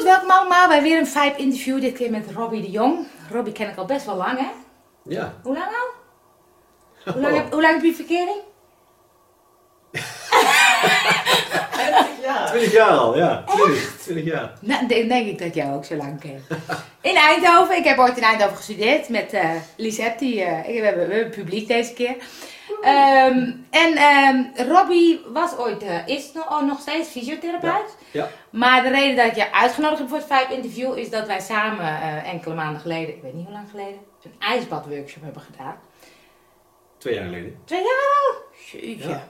Goed, welkom allemaal bij weer een Vibe interview. Dit keer met Robbie de Jong. Robbie ken ik al best wel lang, hè? Ja. Hoe lang al? Hoe lang, heb, hoe lang heb je verkering? 20 jaar al, ja. 20, 20 jaar. Nou, denk, denk ik dat jij ook zo lang kent. In Eindhoven. Ik heb ooit in Eindhoven gestudeerd met eh Lisette. Die, eh, we, hebben, we hebben publiek deze keer. Ehm, en ehm, Robbie was ooit, eh, is nog, oh, nog steeds fysiotherapeut. Ja. Maar de reden dat ik je uitgenodigd heb voor het Vibe interview is dat wij samen enkele maanden geleden, ik weet niet hoe lang geleden, een ijsbadworkshop hebben gedaan. Twee jaar geleden. Twee jaar al? Jeetje. Ja.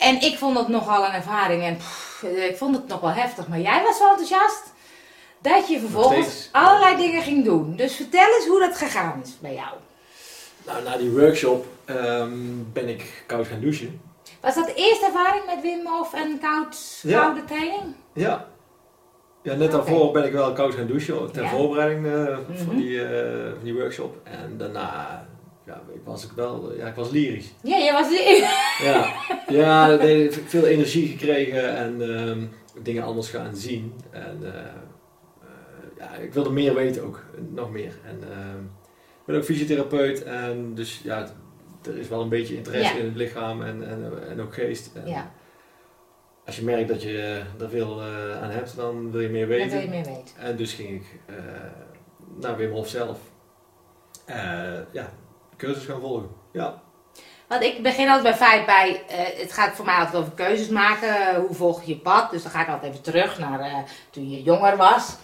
En ik vond dat nogal een ervaring en pff, ik vond het nog wel heftig. Maar jij was zo enthousiast dat je vervolgens allerlei dingen ging doen. Dus vertel eens hoe dat gegaan is bij jou. Nou, na die workshop ehm, ben ik koud gaan douchen. Was dat de eerste ervaring met Wim Hof en koud, Ja. koude training? Ja. Ja, net daarvoor ben ik wel koud gaan douchen ter Ja. voorbereiding eh, van, Mhm. die, eh, van die workshop. En daarna ja, ik was ik wel, ja, ik was lyrisch. Ja, jij was Ja, ja nee, heb veel energie gekregen en ehm, dingen anders gaan zien. En eh, eh, ja, ik wilde meer weten ook, nog meer. En ehm, ik ben ook fysiotherapeut en dus ja, er is wel een beetje interesse Ja. in het lichaam en, en, en ook geest. En Ja, Als je merkt dat je er veel eh, aan hebt, dan wil je meer weten. wil je meer weten. En dus ging ik eh, naar Wim Hof zelf. Eh, ja, cursus gaan volgen. Ja. Want ik begin altijd bij feit bij, eh, het gaat voor mij altijd over keuzes maken. hoe volg je je pad? Dus dan ga ik altijd even terug naar eh, toen je jonger was.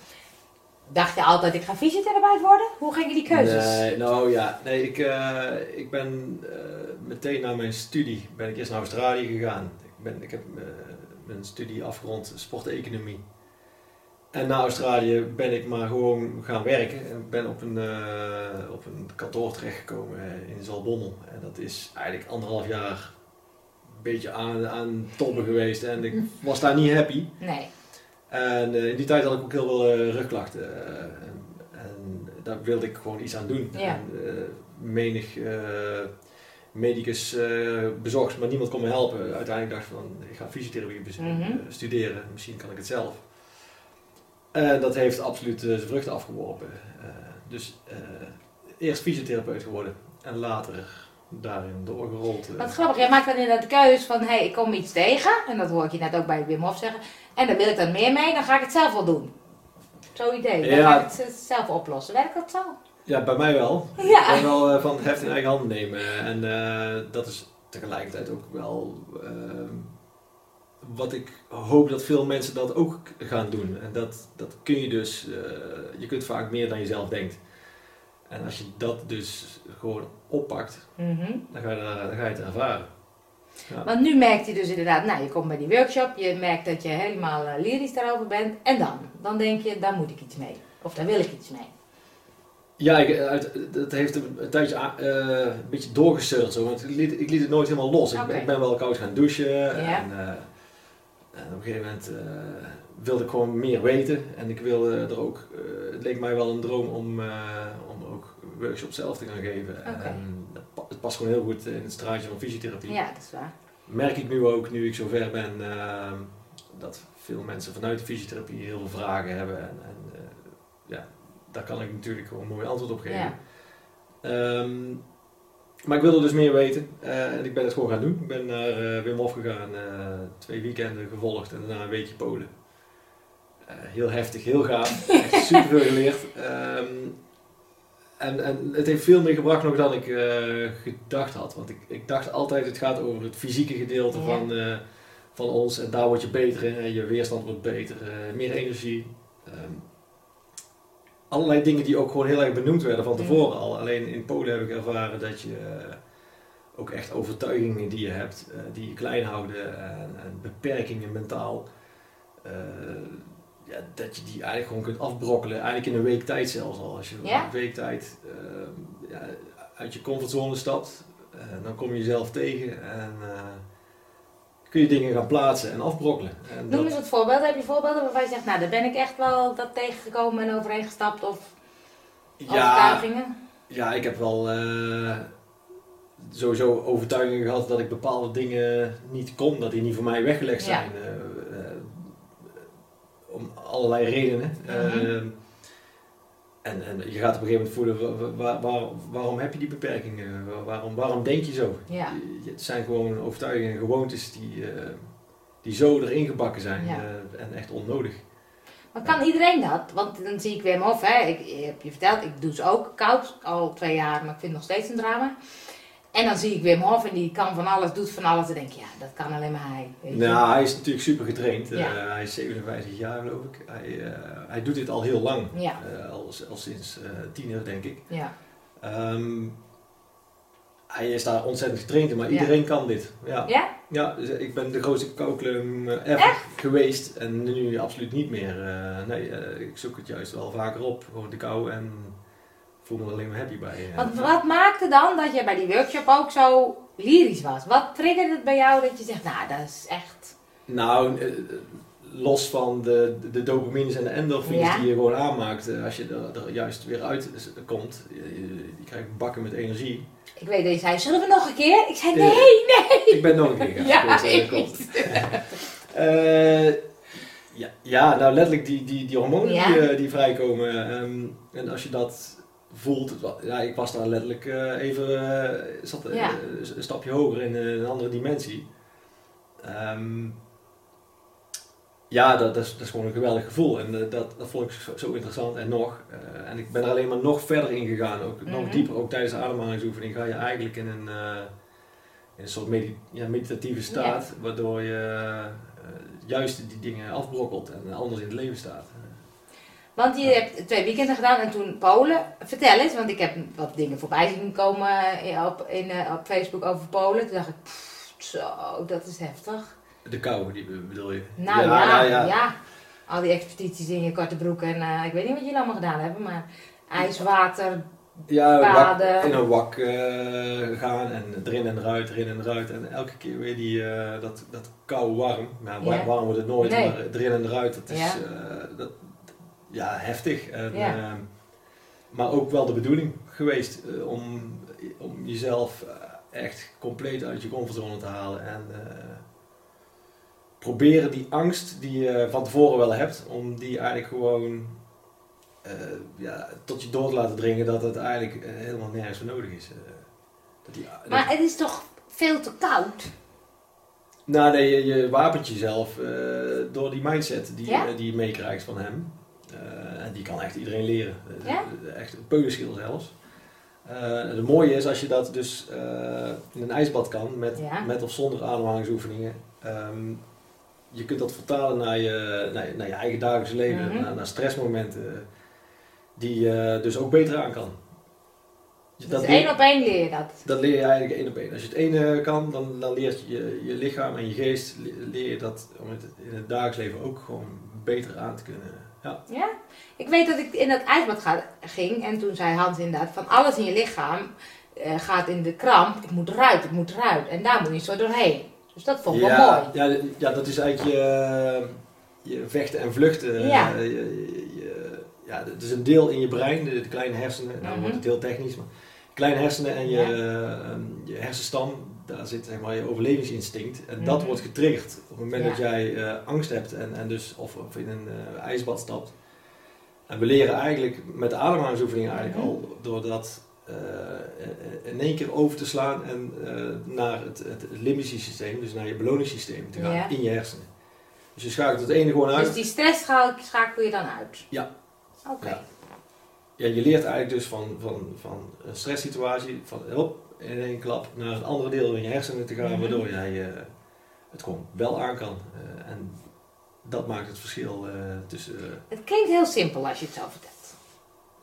Dacht je altijd, ik ga fysiotherapeut worden? Hoe gingen die keuzes? Nee, nou ja, nee, ik, eh, ik ben eh, meteen na mijn studie ben ik eerst naar Australië gegaan. Ik, ben, ik heb mijn studie afgerond sporteconomie. En na Australië ben ik maar gewoon gaan werken. En ik ben op een, eh, op een kantoor terechtgekomen eh, in Zalbommel. En dat is eigenlijk anderhalf jaar een beetje aan, aan tobben geweest. En ik was daar niet happy. Nee. En eh, in die tijd had ik ook heel veel eh, rugklachten. en, en daar wilde ik gewoon iets aan doen. Ja. En, menig medicus bezocht, maar niemand kon me helpen. Uiteindelijk dacht ik van, ik ga fysiotherapie eh, studeren. Misschien kan ik het zelf. En dat heeft absoluut eh, zijn vruchten afgeworpen. Eh, dus eh, eerst fysiotherapeut geworden. En later daarin doorgerold. eh. Wat grappig, jij maakt dan inderdaad de keuze van, hé, hey, ik kom iets tegen. En dat hoor ik je net ook bij Wim Hof zeggen. En daar wil ik dan meer mee, dan ga ik het zelf wel doen. Zo'n idee. Dan Ja. ga ik het zelf oplossen. Werkt dat zo? Ja, bij mij wel. Ja. Ik ben wel eh, van het heft in eigen handen nemen. En eh, dat is tegelijkertijd ook wel wat ik hoop dat veel mensen dat ook gaan doen. En dat, dat kun je dus, eh, je kunt vaak meer dan je zelf denkt. En als je dat dus gewoon oppakt, Mhm. dan ga je, dan ga je het ervaren. Want nu merkt hij dus inderdaad, nou, je komt bij die workshop, je merkt dat je helemaal eh, lyrisch daarover bent. En dan? Dan denk je, daar moet ik iets mee. Of daar wil ik iets mee. Ja, ik, uit, dat heeft een, tijdje eh, een beetje doorgesurd zo, want ik liet, ik liet het nooit helemaal los. Ik, ben- Oké. ik ben wel koud gaan douchen Ja. en, eh, en op een gegeven moment eh, wilde ik gewoon meer weten. En ik wilde er ook, eh, het leek mij wel een droom om, eh, om ook workshops zelf te gaan geven. Oké. En het past gewoon heel goed in het straatje van fysiotherapie. Ja, dat is waar. Merk ik nu ook, nu ik zover ben, eh, dat veel mensen vanuit de fysiotherapie heel veel vragen hebben. En, en ja, daar kan ik natuurlijk gewoon een mooi antwoord op geven. Ja. Ehm, maar ik wilde dus meer weten eh, en ik ben het gewoon gaan doen. Ik ben naar eh, Wim Hof gegaan, eh, twee weekenden gevolgd en daarna een weekje Polen. Heel heftig, heel gaaf, echt super veel geleerd. Ehm, en, en het heeft veel meer gebracht nog dan ik gedacht had. Want ik, ik dacht altijd het gaat over het fysieke gedeelte Ja. van, van ons. En daar word je beter in. en Je weerstand wordt beter. meer energie. Ehm, allerlei dingen die ook gewoon heel erg benoemd werden van tevoren al. Alleen in Polen heb ik ervaren dat je eh, ook echt overtuigingen die je hebt, eh, die je klein houden en, en beperkingen mentaal. eh, ja, dat je die eigenlijk gewoon kunt afbrokkelen. Eigenlijk in een week tijd zelfs al. Als je een week tijd ja, uit je comfortzone stapt, dan kom je jezelf tegen en kun je dingen gaan plaatsen en afbrokkelen. En Noem eens wat voorbeelden. Heb je voorbeelden waarvan je zegt, nou, daar ben ik echt wel dat tegengekomen en overheen gestapt? Of ja, overtuigingen? ja, ik heb wel eh, sowieso overtuigingen gehad dat ik bepaalde dingen niet kon, dat die niet voor mij weggelegd Ja. zijn. Eh, eh, om allerlei redenen. Mhm. Ehm, en, en je gaat op een gegeven moment voelen, wa- wa- waar- waarom heb je die beperkingen? Wa- Waarom, waarom denk je zo? Ja. Het zijn gewoon overtuigingen en gewoontes die, eh, die zo erin gebakken zijn Ja. eh, en echt onnodig. Maar kan iedereen dat? Want dan zie ik Wim Hof, hè. Ik, ik heb je verteld, ik doe ze ook koud, al twee jaar, maar ik vind het nog steeds een drama. En dan zie ik Wim Hof en die kan van alles, doet van alles. En denk ik, ja, dat kan alleen maar hij. Weet je? Nou, hij is natuurlijk super getraind. Eh, Ja. hij is 57 jaar geloof ik. Hij, eh, hij doet dit al heel lang. Ja. Eh, al, al sinds eh tiener denk ik. Ja. Ehm, hij is daar ontzettend getraind in, maar iedereen kan dit. Ja. Ja? Ja, dus ik ben de grootste koukleum eh, ever geweest en nu absoluut niet meer. Eh, nee, eh, ik zoek het juist wel vaker op, gewoon de kou en voel me alleen maar happy bij. eh. Want wat maakte dan dat je bij die workshop ook zo lyrisch was? Wat triggerde het bij jou dat je zegt, nou, dat is echt... Nou, eh, los van de, de dopamines en de endorfines Ja. die je gewoon aanmaakt eh, als je er, er juist weer uit is- komt. Je, je- krijgt bakken met energie. Ik weet dat je zei, zullen we nog een keer? Ik zei, Ja. nee, nee. Ik ben nog een keer gaan. Ja, eh, ik. Eh, ja, ja, nou letterlijk die, die, die hormonen Ja. die, eh, die vrijkomen. ehm, en als je dat voelt, het ja, ik was daar letterlijk eh, even eh, zat, eh, Ja. een stapje hoger in een andere dimensie. Ehm, ja, dat, dat, is, dat is gewoon een geweldig gevoel en dat, dat vond ik zo, zo interessant en nog. en ik ben er alleen maar nog verder in gegaan, ook nog Mhm. dieper, ook tijdens de ademhalingsoefening ga je eigenlijk in een, in een soort ja, meditatieve staat, waardoor je juist die dingen afbrokkelt en anders in het leven staat. Want je hebt twee weekenden gedaan en toen Polen. Vertel eens, want ik heb wat dingen voorbij zien komen op, in, eh, op Facebook over Polen. Toen dacht ik, pff, zo, dat is heftig. De kou, die be- bedoel je? Nou ja, ja, Al die expedities in je korte broek en eh, ik weet niet wat jullie allemaal gedaan hebben, maar ijs, water. Ja, wak- Baden. in een wak eh, gaan en erin en eruit, erin en eruit. En elke keer weer die, dat, dat kou warm. Nou, wa- Ja. warm wordt het nooit, Nee. maar erin en eruit, dat is Ja. dat, ja, heftig. En, Ja. eh, maar ook wel de bedoeling geweest eh, om, om jezelf eh, echt compleet uit je comfortzone te halen. En eh, proberen die angst die je van tevoren wel hebt, om die eigenlijk gewoon ja, tot je door te laten dringen dat het eigenlijk helemaal nergens voor nodig is. Dat die, Maar het is toch veel te koud? nou, nee, je, je wapent jezelf door die mindset die, Ja? die je meekrijgt van hem. Eh, en die kan echt iedereen leren. Eh, Ja? Echt een peulenschil zelfs. Eh, het mooie is als je dat dus in een ijsbad kan, met, Ja. met of zonder ademhalingsoefeningen. Ehm, je kunt dat vertalen naar je, naar, je- naar je eigen dagelijks leven, Mhm. naar, naar stressmomenten, die je dus ook beter aan kan. Dus Dat, één op één leer je dat. dat leer je eigenlijk één op één. Als je het ene kan, dan, dan leert je, je lichaam en je geest le- leer je dat om het in het dagelijks leven ook gewoon beter aan te kunnen. Ja. Ja? Ik weet dat ik in dat ijsbad ga, ging en toen zei Hans inderdaad van alles in je lichaam eh, gaat in de kramp. Ik moet eruit, ik moet eruit. En daar moet je zo doorheen. Dus dat vond ik wel mooi. Ja, ja, ja, dat is eigenlijk je, je vechten en vluchten. Ja. Eh, je, je- je- ja, het is een deel in je brein, de, de kleine hersenen. Nou Mhm. wordt het heel technisch, maar kleine hersenen en je, Ja. eh, je hersenstam, daar zit zeg maar je overlevingsinstinct. En dat Mhm. wordt getriggerd op het moment Ja. dat jij eh, angst hebt en, en dus, of, of in een eh, ijsbad stapt. En we leren eigenlijk met de ademhalingsoefeningen eigenlijk Mhm. al door dat eh, in één keer over te slaan en naar het, het, limbische systeem, dus naar je beloningssysteem te gaan Ja. in je hersenen. Dus je schakelt het ene gewoon uit. Dus die stress scha- schakel je dan uit? Ja. Oké. Ja. Ja, je leert eigenlijk dus van, van, van een stresssituatie, van hop, in één klap naar een andere deel in je hersenen te gaan, Mhm. waardoor jij eh, het gewoon wel aan kan. Eh, en dat maakt het verschil eh, tussen. Het klinkt heel simpel als je het zo vertelt.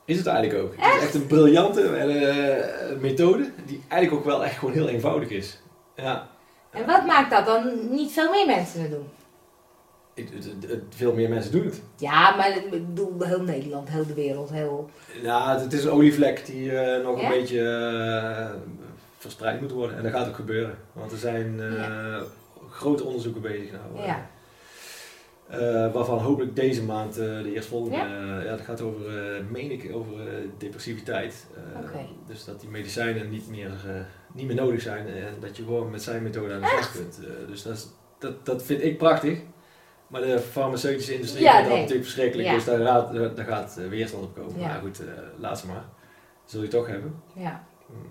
is het eigenlijk ook. Het is echt een briljante methode, die eigenlijk ook wel echt gewoon heel eenvoudig is. Ja. En wat maakt dat dan niet veel meer mensen het doen? Ik, het- het- het- veel meer mensen doen het. Ja, maar ik bedoel heel Nederland, heel de wereld, heel... Ja, het is een olievlek die nog Ja? een beetje verspreid moet worden. En dat gaat ook gebeuren. Want er zijn eh, grote onderzoeken bezig nou. eh, Ja. eh, waarvan hopelijk deze maand de eerstvolgende. Ja? ja, dat gaat over, meen ik, over depressiviteit. Dus dat die medicijnen niet meer, niet meer nodig zijn. En dat je gewoon met zijn methode aan de slag kunt. Dus dat, is, dat, dat vind ik prachtig. Maar de farmaceutische industrie Ja, vindt dat natuurlijk verschrikkelijk, Ja. dus daar gaat, daar gaat weerstand op komen. Maar goed, laat ze maar. Zul je toch hebben. Ja. Hmm.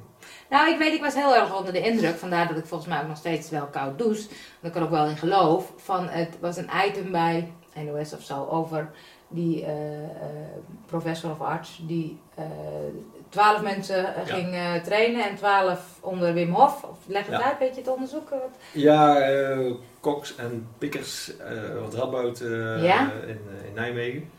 Nou, ik weet, ik was heel erg onder de indruk. Vandaar dat ik volgens mij ook nog steeds wel koud douche. Want ik er ook wel in geloof. Van, het was een item bij NOS of zo over die eh, eh, professor of arts die eh, twaalf mensen Ja. ging trainen en twaalf onder Wim Hof. Of leg het Ja. uit, weet je het onderzoeken? Wat- Ja, Cox en Pikkers, wat Radboud Ja? in, in Nijmegen.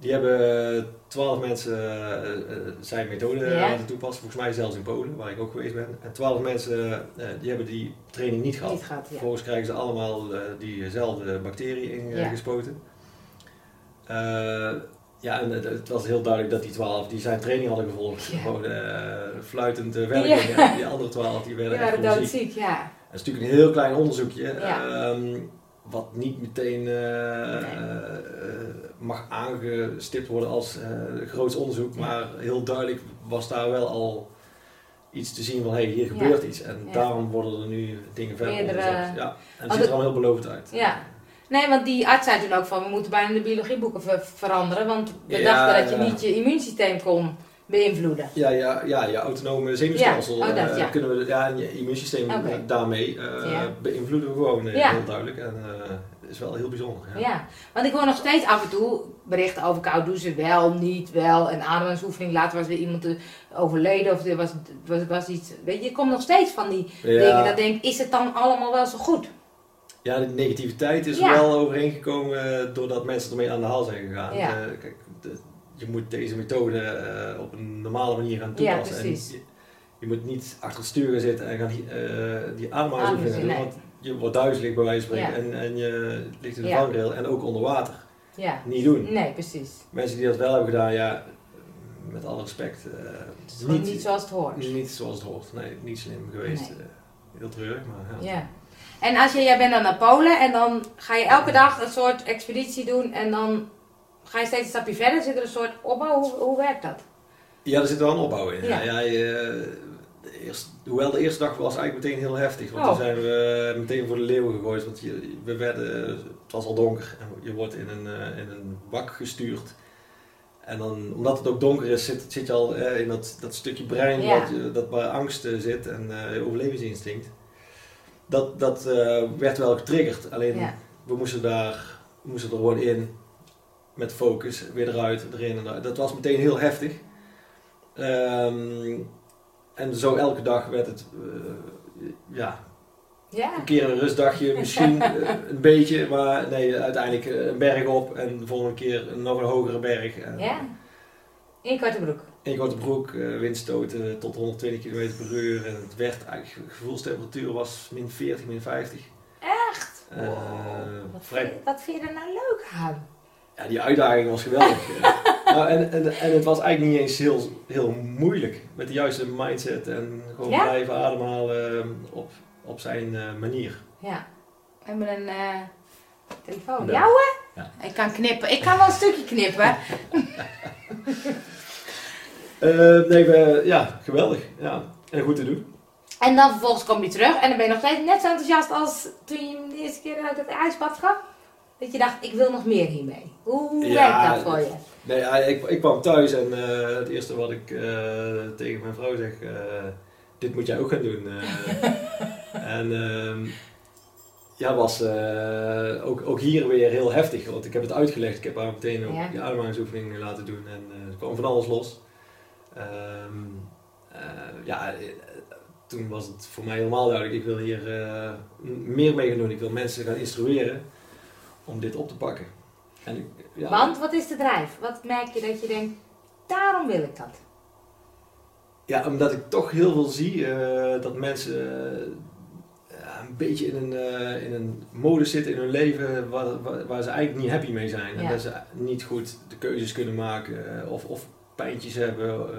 Die hebben twaalf mensen eh, eh, zijn methode Ja. laten toepassen. Volgens mij zelfs in Polen, waar ik ook geweest ben. En twaalf mensen eh, die hebben die training niet gehad. Niet gehad, ja. Vervolgens krijgen ze allemaal diezelfde bacterie Ja. ingespoten. ja, en het, was heel duidelijk dat die twaalf die zijn training hadden gevolgd. Ja. Gewoon fluitend werken. Ja. En die andere twaalf die werden echt gewoon ziek. doodziek, ja. Dat is natuurlijk een heel klein onderzoekje. Ja. ehm, wat niet meteen Nee. Mag aangestipt worden als eh groot onderzoek. Maar heel duidelijk was daar wel al iets te zien van hé, hey, hier gebeurt iets. En Ja. daarom worden er nu dingen verder Meerdere- onderzocht. Ja. En het ziet er al heel belovend uit. Ja. Nee, want die arts zei toen ook van, we moeten bijna de biologieboeken ver- veranderen. Want we Ja, dachten dat je niet je immuunsysteem kon beïnvloeden. Ja, ja, ja, je autonome zenuwstelsel Ja, oh, dat, eh, kunnen we, ja, en je immuunsysteem daarmee eh, beïnvloeden we gewoon heel duidelijk. En is wel heel bijzonder. Ja. Ja. want ik hoor nog steeds af en toe berichten over koud douchen. Wel, niet, wel. Een ademhalingsoefening. Later was weer iemand eh, overleden of er was, was, was iets. Weet je, je komt nog steeds van die Ja. dingen. Dat denk is het dan allemaal wel zo goed? Ja, de negativiteit is Ja. wel overeengekomen eh, doordat mensen ermee aan de haal zijn gegaan. Eh, kijk, de- je moet deze methode op een normale manier gaan toepassen. en je, je moet niet achter het stuur gaan zitten en gaan die, die ademhalingsoefeningen doen. Je wordt duizelig bij wijze van spreken en, en je ligt in de vangrail en ook onder water. Ja. Niet doen. Nee, precies. Mensen die dat wel hebben gedaan, ja, met alle respect. eh, Het is gewoon niet zoals het hoort. niet zoals het hoort. Nee, niet slim geweest. Nee. Eh, heel treurig, maar ja. Ja. En als je, jij bent dan naar Polen en dan ga je elke dag een soort expeditie doen en dan ga je steeds een stapje verder. Zit er een soort opbouw? Hoe, hoe werkt dat? Ja, er zit wel een opbouw in. Ja. Ja, eh, de eerste, hoewel de eerste dag was eigenlijk meteen heel heftig. Want Oh. toen zijn we meteen voor de leeuwen gegooid. Want je, we werden, het was al donker. En je wordt in een, eh, in een wak gestuurd. En dan, omdat het ook donker is, zit, zit je al eh, in dat, dat stukje brein Ja. wat, dat waar angst eh, zit en eh, overlevingsinstinct. Dat, dat eh, werd wel getriggerd. Alleen Ja. we moesten daar we moesten er gewoon in met focus, weer eruit, erin en eruit. Dat was meteen heel heftig. Ehm, en zo elke dag werd het, eh, ja, Ja. een keer een rustdagje, misschien eh, een beetje, maar nee, uiteindelijk eh, een berg op en de volgende keer nog een hogere berg. En Ja. In korte broek. In korte broek, windstoten tot 120 km per uur en het werd eigenlijk, de gevoelstemperatuur was min 40, min 50. Echt? Wat, vrij- vind je, wat vind je er nou leuk aan? Ja, die uitdaging was geweldig. Nou, en, en, en het was eigenlijk niet eens heel, heel moeilijk. Met de juiste mindset en gewoon Ja? blijven ademhalen eh, op, op zijn eh, manier. Ja. We hebben een eh, telefoon. Ja. Jouwe? Ja. Ik kan knippen. Ik kan wel een stukje knippen. Eh, nee, we, ja, geweldig. Ja. En goed te doen. En dan vervolgens kom je terug en dan ben je nog steeds net zo enthousiast als toen je hem de eerste keer uit het ijsbad gaf. Dat je dacht, ik wil nog meer hiermee. Hoe Ja, werkt dat voor je? Nee, ik, ik kwam thuis en eh, het eerste wat ik eh, tegen mijn vrouw zeg, eh, dit moet jij ook gaan doen. en ehm, ja, was ook, ook hier weer heel heftig, want ik heb het uitgelegd. Ik heb haar meteen ook Ja. die ademhalingsoefening laten doen en er kwam van alles los. Ehm, eh, ja, toen was het voor mij helemaal duidelijk, ik wil hier meer mee gaan doen. Ik wil mensen gaan instrueren om dit op te pakken. En ik, ja, Want wat is de drijf? Wat merk je dat je denkt, daarom wil ik dat? Ja, omdat ik toch heel veel zie eh, dat mensen eh, een beetje in een, eh, in een modus zitten in hun leven waar, waar, waar ze eigenlijk niet happy mee zijn. En dat ze niet goed de keuzes kunnen maken of, of pijntjes hebben.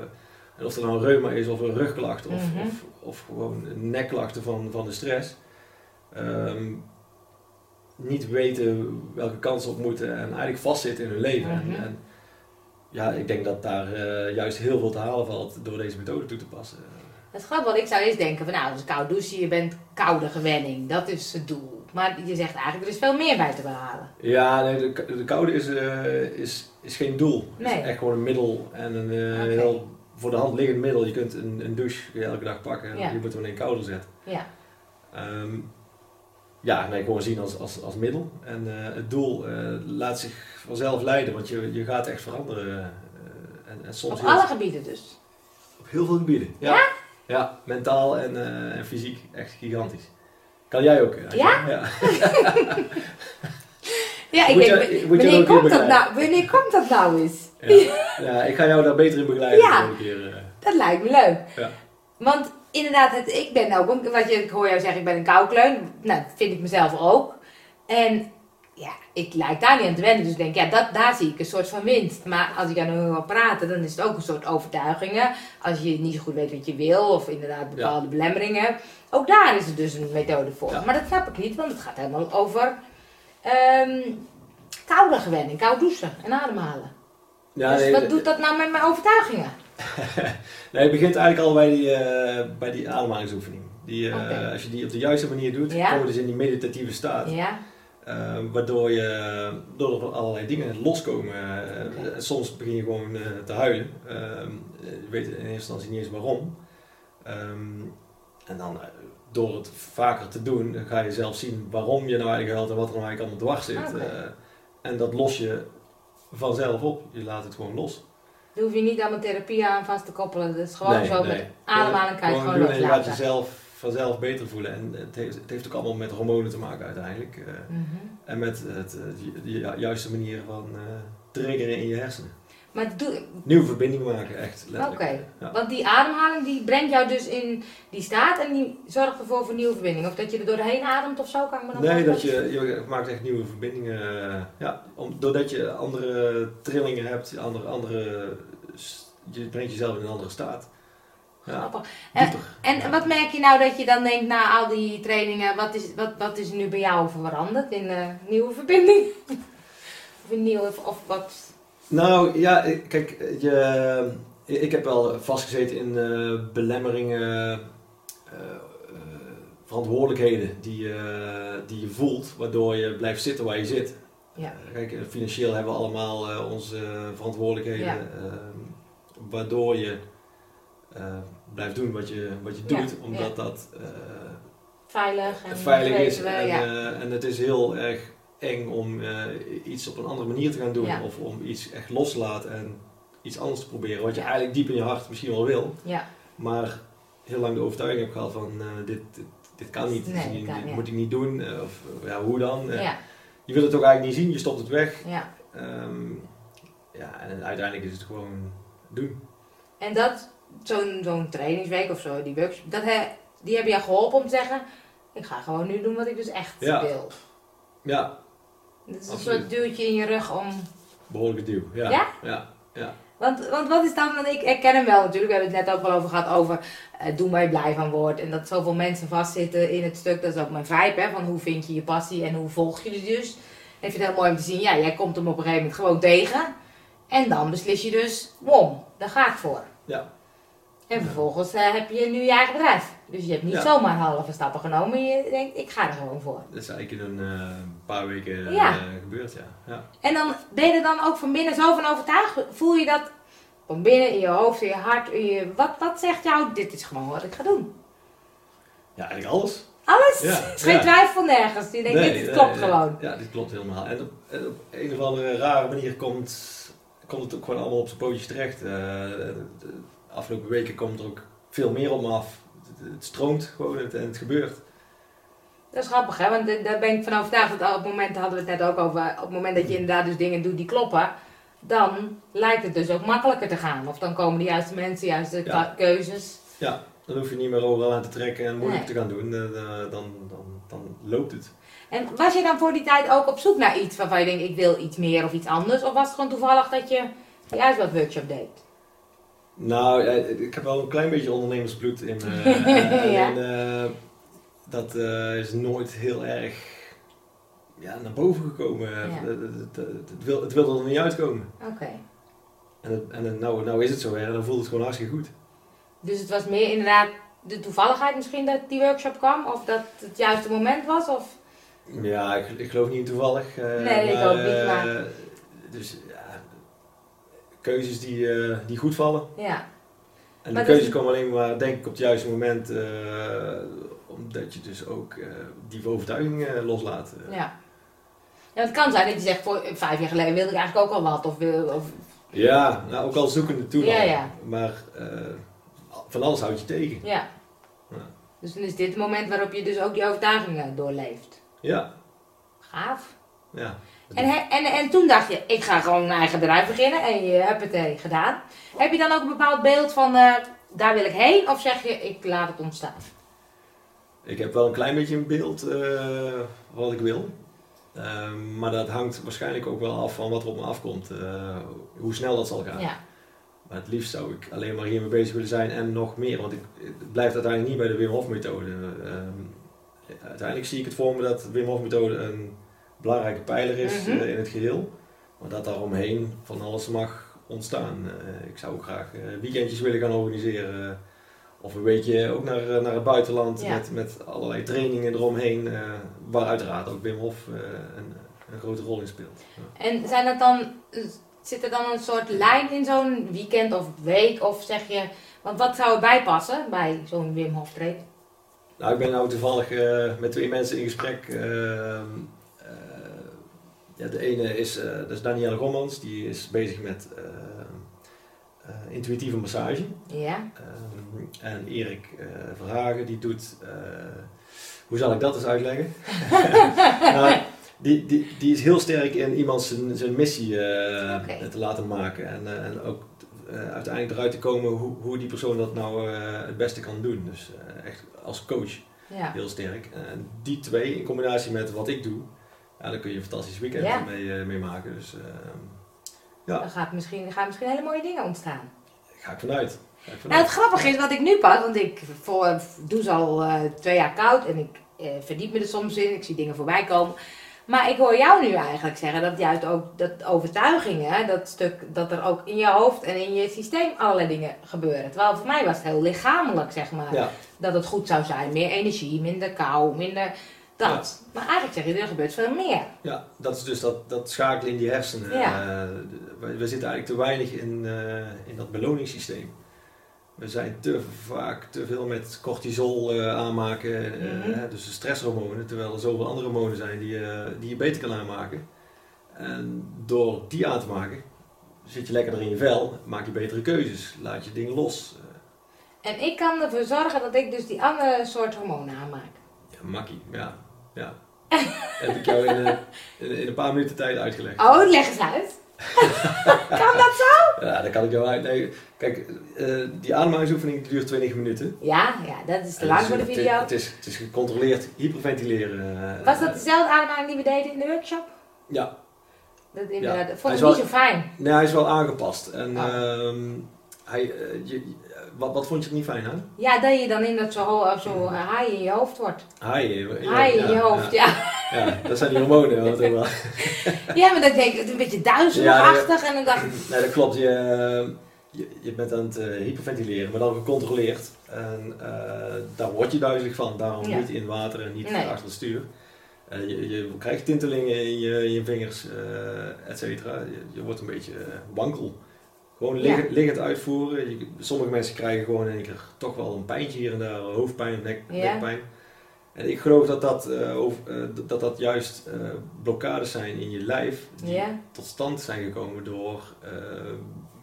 en of er nou een reuma is of een rugklacht of, Mhm. of, of gewoon nekklachten van, van de stress. Ehm, niet weten welke kant ze op moeten en eigenlijk vastzitten in hun leven. Mhm. En, en ja, ik denk dat daar eh, juist heel veel te halen valt door deze methode toe te passen. Het grappige wat ik zou eerst denken van nou, als koud douchen, je bent koude gewenning. Dat is het doel. Maar je zegt eigenlijk, er is veel meer bij te behalen. Ja, nee, de, de koude is, eh, is, is geen doel. Het Nee. is echt gewoon een middel en een eh, heel voor de hand liggend middel. Je kunt een, een douche elke dag pakken en Ja. je moet hem in kouder zetten. Ja. Ehm, ja, nee, gewoon zien als, als, als middel. En eh, het doel eh, laat zich vanzelf leiden, want je, je gaat echt veranderen. eh, en, en soms Op alle gebieden dus. op heel veel gebieden. Ja? Ja, mentaal en, en fysiek. Echt gigantisch. Kan jij ook? Ja? ja. Ja, ik Moet denk, je- je wanneer, komt dat nou, wanneer komt dat nou eens? Ja. ja, ik ga jou daar beter in begeleiden Ja. keer. Dat lijkt me leuk. Ja. Want inderdaad, het, ik ben ook, een- wat je, ik hoor jou zeggen, ik ben een koukleun. Nou, dat vind ik mezelf ook. En ja, ik lijk daar niet aan te wennen. Dus ik denk, ja, dat, daar zie ik een soort van winst. Maar als ik aan nu wil praten, dan is het ook een soort overtuigingen. Als je niet zo goed weet wat je wil, of inderdaad bepaalde belemmeringen. Ook daar is er dus een methode voor. Ja. Maar dat snap ik niet, want het gaat helemaal over ehm koude gewenning, koud douchen en ademhalen. Ja, dus nee, wat doet dat nou met mijn overtuigingen? nee, het begint eigenlijk al bij die, eh, bij die ademhalingsoefening. Die, eh. Als je die op de juiste manier doet, Ja. kom je dus in die meditatieve staat. Ja, Eh, waardoor je door er allerlei dingen loskomen. en soms begin je gewoon te huilen. Eh, je weet in eerste instantie niet eens waarom. Ehm, en dan door het vaker te doen, ga je zelf zien waarom je nou eigenlijk huilt en wat er nou eigenlijk allemaal dwars zit. En dat los je vanzelf op. Je laat het gewoon los. Daar hoef je niet allemaal therapie aan vast te koppelen. Dat is gewoon Nee, zo nee. met ademhalen kan je Gewoon doen en je laat jezelf vanzelf beter voelen. En het heeft, het heeft ook allemaal met hormonen te maken uiteindelijk. eh, Mhm. en met het, eh, de, de ju- juiste manier van eh triggeren in je hersenen. Maar doe, Nieuwe verbinding maken, echt oké. Ja. Want die ademhaling die brengt jou dus in die staat en die zorgt ervoor voor nieuwe verbinding. Of dat je er doorheen ademt of zo, kan ik me dan Nee, dat je, je maakt echt nieuwe verbindingen. Ja, om, doordat je andere trillingen hebt, andere, andere, je brengt jezelf in een andere staat. Ja, Grappig. En, en Ja. wat merk je nou dat je dan denkt na al die trainingen, wat is, wat, wat is er nu bij jou veranderd in een nieuwe verbinding? of een nieuwe, of wat? Nou ja, ik- kijk, je, ik heb wel vastgezeten in eh, belemmeringen, eh, eh, verantwoordelijkheden die, je- die je voelt, waardoor je blijft zitten waar je zit. Ja. Eh, Kijk, eh, financieel hebben we allemaal eh, onze verantwoordelijkheden, Ja. Waardoor je eh, blijft doen wat je, wat je Ja, doet, omdat ja. dat eh, Veilig en veilig is. weten we, En, ja. eh, en het is heel erg eng om iets op een andere manier te gaan doen, of om iets echt los te laten en iets anders te proberen, wat je eigenlijk diep in je hart misschien wel wil, ja. maar heel lang de overtuiging hebt gehad van dit, dit, dit kan niet, Nee, dit, dit moet ik niet doen, of ja, hoe dan? Ja, Je wil het ook eigenlijk niet zien, je stopt het weg. ja. Ehm, ja, en uiteindelijk is het gewoon doen. En dat, zo'n zo'n trainingsweek of zo, die workshop, dat he, die hebben jou geholpen om te zeggen, ik ga gewoon nu doen wat ik dus echt Ja. wil. Ja, Dat is een soort duwtje in je rug om... behoorlijke duw. Ja? Ja? Ja. ja. Want, want wat is dan, want ik herken hem wel natuurlijk, we hebben het net ook wel over gehad, over eh, doen waar je blij van wordt. En dat zoveel mensen vastzitten in het stuk, dat is ook mijn vibe, hè, van hoe vind je je passie en hoe volg je die dus. En ik vind het heel mooi om te zien, ja, jij komt hem op een gegeven moment gewoon tegen. En dan beslis je dus, wom, daar ga ik voor. Ja. En vervolgens eh, heb je nu je eigen bedrijf. Dus je hebt niet Ja. zomaar halve stappen genomen, je denkt, ik ga er gewoon voor. Dat is eigenlijk in een eh, paar weken eh, gebeurd, ja. ja. En dan ben je er dan ook van binnen zo van overtuigd? Voel je dat van binnen in je hoofd, in je hart? In je, wat, wat zegt jou, dit is gewoon wat ik ga doen? Ja, eigenlijk alles. Alles? Ja, is geen twijfel nergens. Je denkt, Nee, dit nee, klopt nee. gewoon. Ja, dit klopt helemaal. En op, en op een of andere rare manier komt, komt het ook gewoon allemaal op zijn pootjes terecht. Eh, de, afgelopen weken komt er ook veel meer op me af. Het, het stroomt gewoon en het gebeurt. Dat is grappig, hè? Want daar ben ik van overtuigd. Dat op het moment, hadden we het net ook over, op het moment dat je inderdaad dus dingen doet die kloppen, dan lijkt het dus ook makkelijker te gaan. Of dan komen de juiste mensen, de juiste Ja. keuzes. Ja, dan hoef je niet meer overal aan te trekken en moeilijk Nee. te gaan doen. Eh, dan, dan, dan loopt het. En was je dan voor die tijd ook op zoek naar iets waarvan je denkt, ik wil iets meer of iets anders? Of was het gewoon toevallig dat je die uitwerkworkshop deed? Nou, ja, ik heb wel een klein beetje ondernemersbloed in me. Eh, Ja. En eh, dat is nooit heel erg ja, naar boven gekomen. Ja. Het, het, het, het wil, het wilde er niet uitkomen. Oké. En, en het- nou, nou is het zover en dan voelt het gewoon hartstikke goed. Dus het was meer inderdaad de toevalligheid misschien dat die workshop kwam? Of dat het juiste moment was? Of Ja, ik, ik geloof niet in toevallig. eh, Nee, ik ook niet, maar- eh, Dus ja, keuzes die, eh, die goed vallen. Ja. En Maar de keuzes komen alleen maar, denk ik, op het juiste moment. omdat je dus ook die overtuiging loslaat. Ja. Ja, het kan zijn dat je zegt, voor vijf jaar geleden wilde ik eigenlijk ook al wat. Of, of, Ja, nou, ook al zoekende toe. Ja, ja. Maar van alles houd je tegen. ja. Ja. Dus dan is dit het moment waarop je dus ook die overtuigingen doorleeft. Ja, Gaaf. ja. En, he- en, en toen dacht je, ik ga gewoon een eigen bedrijf beginnen. En je hebt het eh, gedaan. Heb je dan ook een bepaald beeld van, eh, daar wil ik heen? Of zeg je, ik laat het ontstaan? Ik heb wel een klein beetje een beeld eh, wat ik wil. Maar dat hangt waarschijnlijk ook wel af van wat er op me afkomt. eh, hoe snel dat zal gaan. Ja. Maar het liefst zou ik alleen maar hiermee bezig willen zijn en nog meer. Want ik, het blijft uiteindelijk niet bij de Wim Hof methode. Ehm, uiteindelijk zie ik het voor me dat de Wim Hof methode een belangrijke pijler is Mhm. eh, in het geheel. Maar dat daaromheen van alles mag ontstaan. Eh, ik zou ook graag eh, weekendjes willen gaan organiseren. Of een beetje ook naar, naar het buitenland Ja. met, met allerlei trainingen eromheen. waar uiteraard ook Wim Hof een, een grote rol in speelt. Ja. En zijn dat dan, zit er dan een soort lijn in zo'n weekend of week? Of zeg je, want wat zou erbij passen bij zo'n Wim Hof training? Nou, ik ben nou toevallig eh, met twee mensen in gesprek. Ehm, eh, ja, de ene is, eh, dat is Danielle Rommans, die is bezig met intuïtieve massage. Ja. Ehm, en Erik Verhagen, die doet, hoe zal ik dat eens uitleggen? nou, die, die, die is heel sterk in iemand zijn, zijn missie eh, te laten maken. En, eh, en ook eh, uiteindelijk eruit te komen hoe, hoe die persoon dat nou het beste kan doen. Dus echt als coach Ja. heel sterk. En die twee in combinatie met wat ik doe, ja, daar kun je een fantastisch weekend Ja. mee, mee maken. Dus ehm, ja, Dan gaat misschien, gaan misschien hele mooie dingen ontstaan. daar ga ik vanuit. Ga ik vanuit. Nou, het grappige is wat ik nu pas, want ik voor, doe ze al twee jaar koud en ik verdiep me er soms in, ik zie dingen voorbij komen. Maar ik hoor jou nu eigenlijk zeggen dat juist ook dat overtuigingen, dat stuk, dat er ook in je hoofd en in je systeem allerlei dingen gebeuren. Terwijl voor mij was het heel lichamelijk, zeg maar, Ja, dat het goed zou zijn. Meer energie, minder kou, minder dat. Maar eigenlijk zeg je, er gebeurt veel meer. ja, dat is dus dat, dat schakelen in die hersenen. Ja. Eh, we, we zitten eigenlijk te weinig in, eh, in dat beloningssysteem. We zijn te vaak te veel met cortisol eh, aanmaken, eh, Mhm. dus de stresshormonen, terwijl er zoveel andere hormonen zijn die, je- die je beter kan aanmaken. En door die aan te maken, zit je lekkerder in je vel, maak je betere keuzes, laat je dingen los. Eh, En ik kan ervoor zorgen dat ik dus die andere soort hormonen aanmaak. ja, makkie, ja. ja. Heb ik jou in, een- in, in een paar minuten tijd uitgelegd. Oh, leg eens uit. kan dat zo? Ja, dat kan ik jou uitleggen. Kijk, eh, die ademhalingsoefening duurt 20 minuten. Ja, ja, dat is te lang het voor de is- video. Het is, het is gecontroleerd hyperventileren. eh, Was dat dezelfde ademhaling die we deden in de workshop? Ja, Dat, inderdaad, Ja. vond ik niet wel- zo fijn. nee, hij is wel aangepast. En Oh. ehm, hij, eh, je, wat, wat vond je er niet fijn aan? Ja, dat je dan in dat zo, ho- zo eh, haai in je hoofd wordt. Haai, Haai in je hoofd, ja. Ja, ja, dat zijn die hormonen. Wat wel. Ja, maar dan denk ik, het is een beetje duizelachtig. En dan dacht ik, Nee, dat klopt. Je, je, je bent aan het eh, hyperventileren, maar dan gecontroleerd. En eh, daar word je duizelig van. Daarom niet in water en niet Nee. achter het stuur. Eh, je, je krijgt tintelingen in je, in je vingers, eh et cetera. Je, wordt een beetje eh, wankel. Gewoon liggen, liggend uitvoeren. Je- sommige mensen krijgen gewoon in één keer toch wel een pijntje hier en daar, hoofdpijn, nek, Ja. nekpijn. En ik geloof dat dat, eh, over, eh, dat, dat juist eh, blokkades zijn in je lijf. Die ja, tot stand zijn gekomen door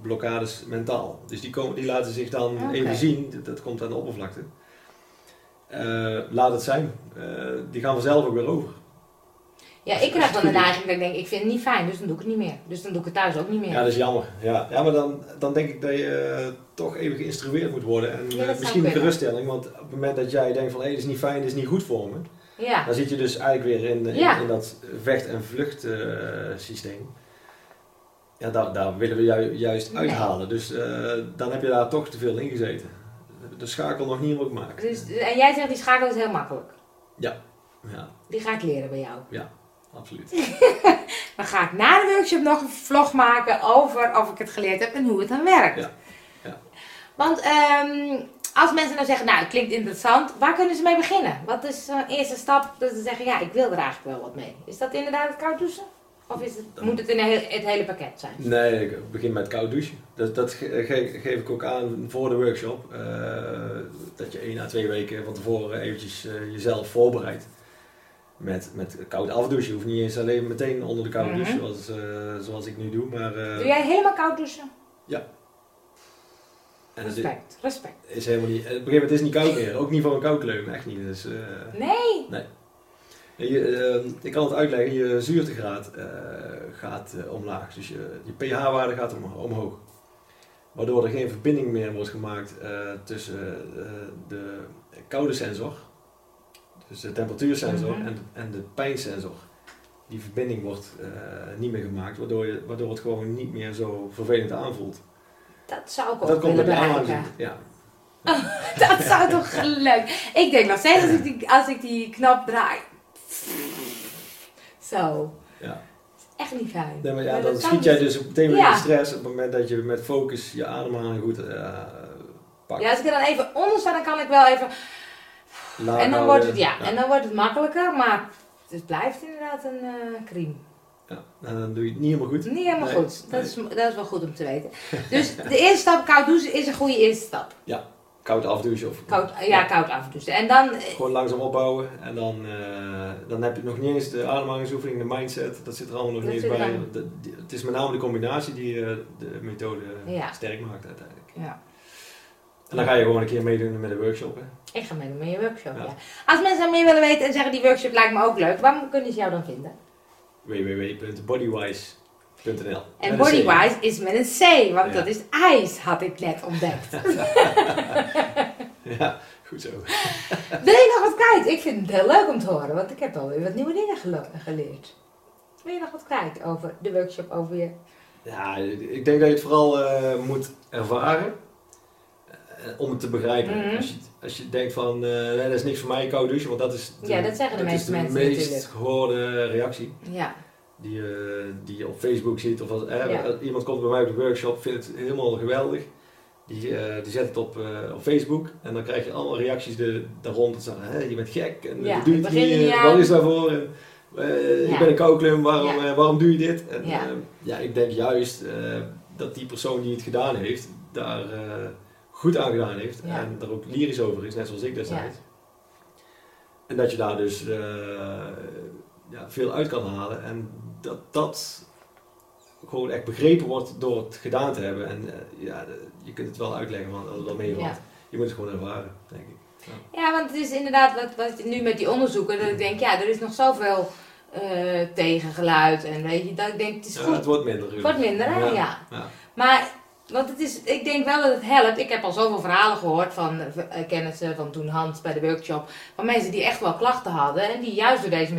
blokkades mentaal. Dus die, komen, die laten zich dan even zien, dat, dat komt aan de oppervlakte. Laat het zijn. Die gaan vanzelf ook weer over. Ja, ik krijg dan de neiging dat ik denk, ik vind het niet fijn, dus dan doe ik het niet meer. Dus dan doe ik het thuis ook niet meer. Ja, dat is jammer. Ja, ja maar dan, dan denk ik dat je eh, toch even geïnstrueerd moet worden. En Ja, eh, misschien een geruststelling, want op het moment dat jij denkt van hé, dit is niet fijn, dit is niet goed voor me. Ja, Dan zit je dus eigenlijk weer in, in, Ja. in dat vecht- en vluchtsysteem. ja, daar, daar willen we ju- juist Nee. uithalen. Dus eh, dan heb je daar toch te veel in gezeten. De schakel nog niet helemaal gemaakt. dus, en jij zegt die schakel is heel makkelijk. Ja, Die ga ik leren bij jou. Absoluut. Dan ga ik na de workshop nog een vlog maken over of ik het geleerd heb en hoe het dan werkt. Ja, ja. Want ehm, als mensen nou zeggen, nou het klinkt interessant, waar kunnen ze mee beginnen? Wat is de eerste stap dat ze zeggen, ja ik wil er eigenlijk wel wat mee? Is dat inderdaad het koud douchen? Of is het, moet het in een het hele pakket zijn? Nee, ik begin met koud douchen. Dat, dat ge- ge- geef ik ook aan voor de workshop. eh, dat je één à twee weken van tevoren eventjes eh, jezelf voorbereidt. Met, met koud afdouchen. Je hoeft niet eens alleen meteen onder de koude Mhm. douche zoals, eh, zoals ik nu doe. Maar, eh, Doe jij helemaal koud douchen? en het Respect, respect. is helemaal niet, op een gegeven moment is het niet koud meer. Ook niet voor een koudkleum, echt niet. Dus, eh, Nee. je, eh, ik kan het uitleggen, je zuurtegraad gaat omlaag. Dus je, je pH-waarde gaat om, omhoog. Waardoor er geen verbinding meer wordt gemaakt tussen de koude sensor, dus de temperatuursensor, Mhm. en, de, en de pijnsensor. Die verbinding wordt eh, niet meer gemaakt, waardoor, je, waardoor het gewoon niet meer zo vervelend aanvoelt. Dat zou ik ook Dat komt willen bereiken. Ja. Dat zou toch leuk. Ik denk nog steeds als ik die, als ik die knop draai. Zo. Ja. Echt niet fijn. Nee, maar ja, Maar dan schiet jij dus meteen weer Ja. in de stress op het moment dat je met focus je ademhaling goed eh pakt. Ja, als ik er dan even onder sta, dan kan ik wel even. Laag En dan houden. wordt het, ja, en dan wordt het makkelijker, maar het blijft inderdaad een eh crème. Ja, en dan doe je het niet helemaal goed. Niet helemaal Nee, goed. Dat, nee. is, dat is wel goed om te weten. Dus de eerste stap, koud douchen, is een goede eerste stap. Koud afdouchen of Koud, ja, koud afdouchen. En dan, eh, gewoon langzaam opbouwen. En dan, eh, dan heb je nog niet eens de ademhalingsoefening, de mindset. Dat zit er allemaal nog Dat niet eens bij. De- het is met name de combinatie die eh, de methode Ja. sterk maakt uiteindelijk. ja. En dan ga je gewoon een keer meedoen met de workshop. Hè. Ik ga meedoen met je workshop, ja. Ja. Als mensen meer willen weten en zeggen die workshop lijkt me ook leuk, waar kunnen ze jou dan vinden? www.bodywise.nl En bodywise is met een C, want Ja. dat is ijs, had ik net ontdekt. Ja, goed zo. Wil je nog wat kwijt? Ik vind het heel leuk om te horen, want ik heb alweer wat nieuwe dingen geleerd. Wil je nog wat kwijt over de workshop, over je... Ja, ik denk dat je het vooral eh, moet ervaren. Eh, om het te begrijpen. Mhm. als, je, als je denkt van, eh, nee, dat is niks voor mij, koud douchen. Want dat is de, Ja, dat zeggen de is meeste de mensen meest natuurlijk. gehoorde reactie. Ja, Die, je- die je op Facebook ziet. Of als, eh, Ja. iemand komt bij mij op de workshop, vindt het helemaal geweldig. Die, eh, die zet het op, eh, op Facebook. En dan krijg je allemaal reacties de, daar rond. Dat zeggen, hè, je bent gek. En Ja, je ik het niet. er. Wat is daarvoor? En, eh, Ja. Je bent een koukleum. Waarom, eh, waarom doe je dit? En, Ja. eh, ja, ik denk juist eh, dat die persoon die het gedaan heeft, daar eh, goed aan gedaan heeft. Ja. En daar ook lyrisch over is, net zoals ik destijds. En dat je daar dus eh, ja, veel uit kan halen. En dat dat gewoon echt begrepen wordt door het gedaan te hebben. En eh, ja, je kunt het wel uitleggen, want dat wel. Ja. Je moet het gewoon ervaren, denk ik. ja want het is inderdaad wat, wat nu met die onderzoeken, dat ik denk, ja, er is nog zoveel eh, tegengeluid. En weet je, dat ik denk, het is Ja, goed. het wordt minder. Het wordt minder, hè? Ja. ja. Maar, want het is, ik denk wel dat het helpt. Ik heb al zoveel verhalen gehoord van eh, kennissen van toen Hans bij de workshop. Van mensen die echt wel klachten hadden. En die juist door deze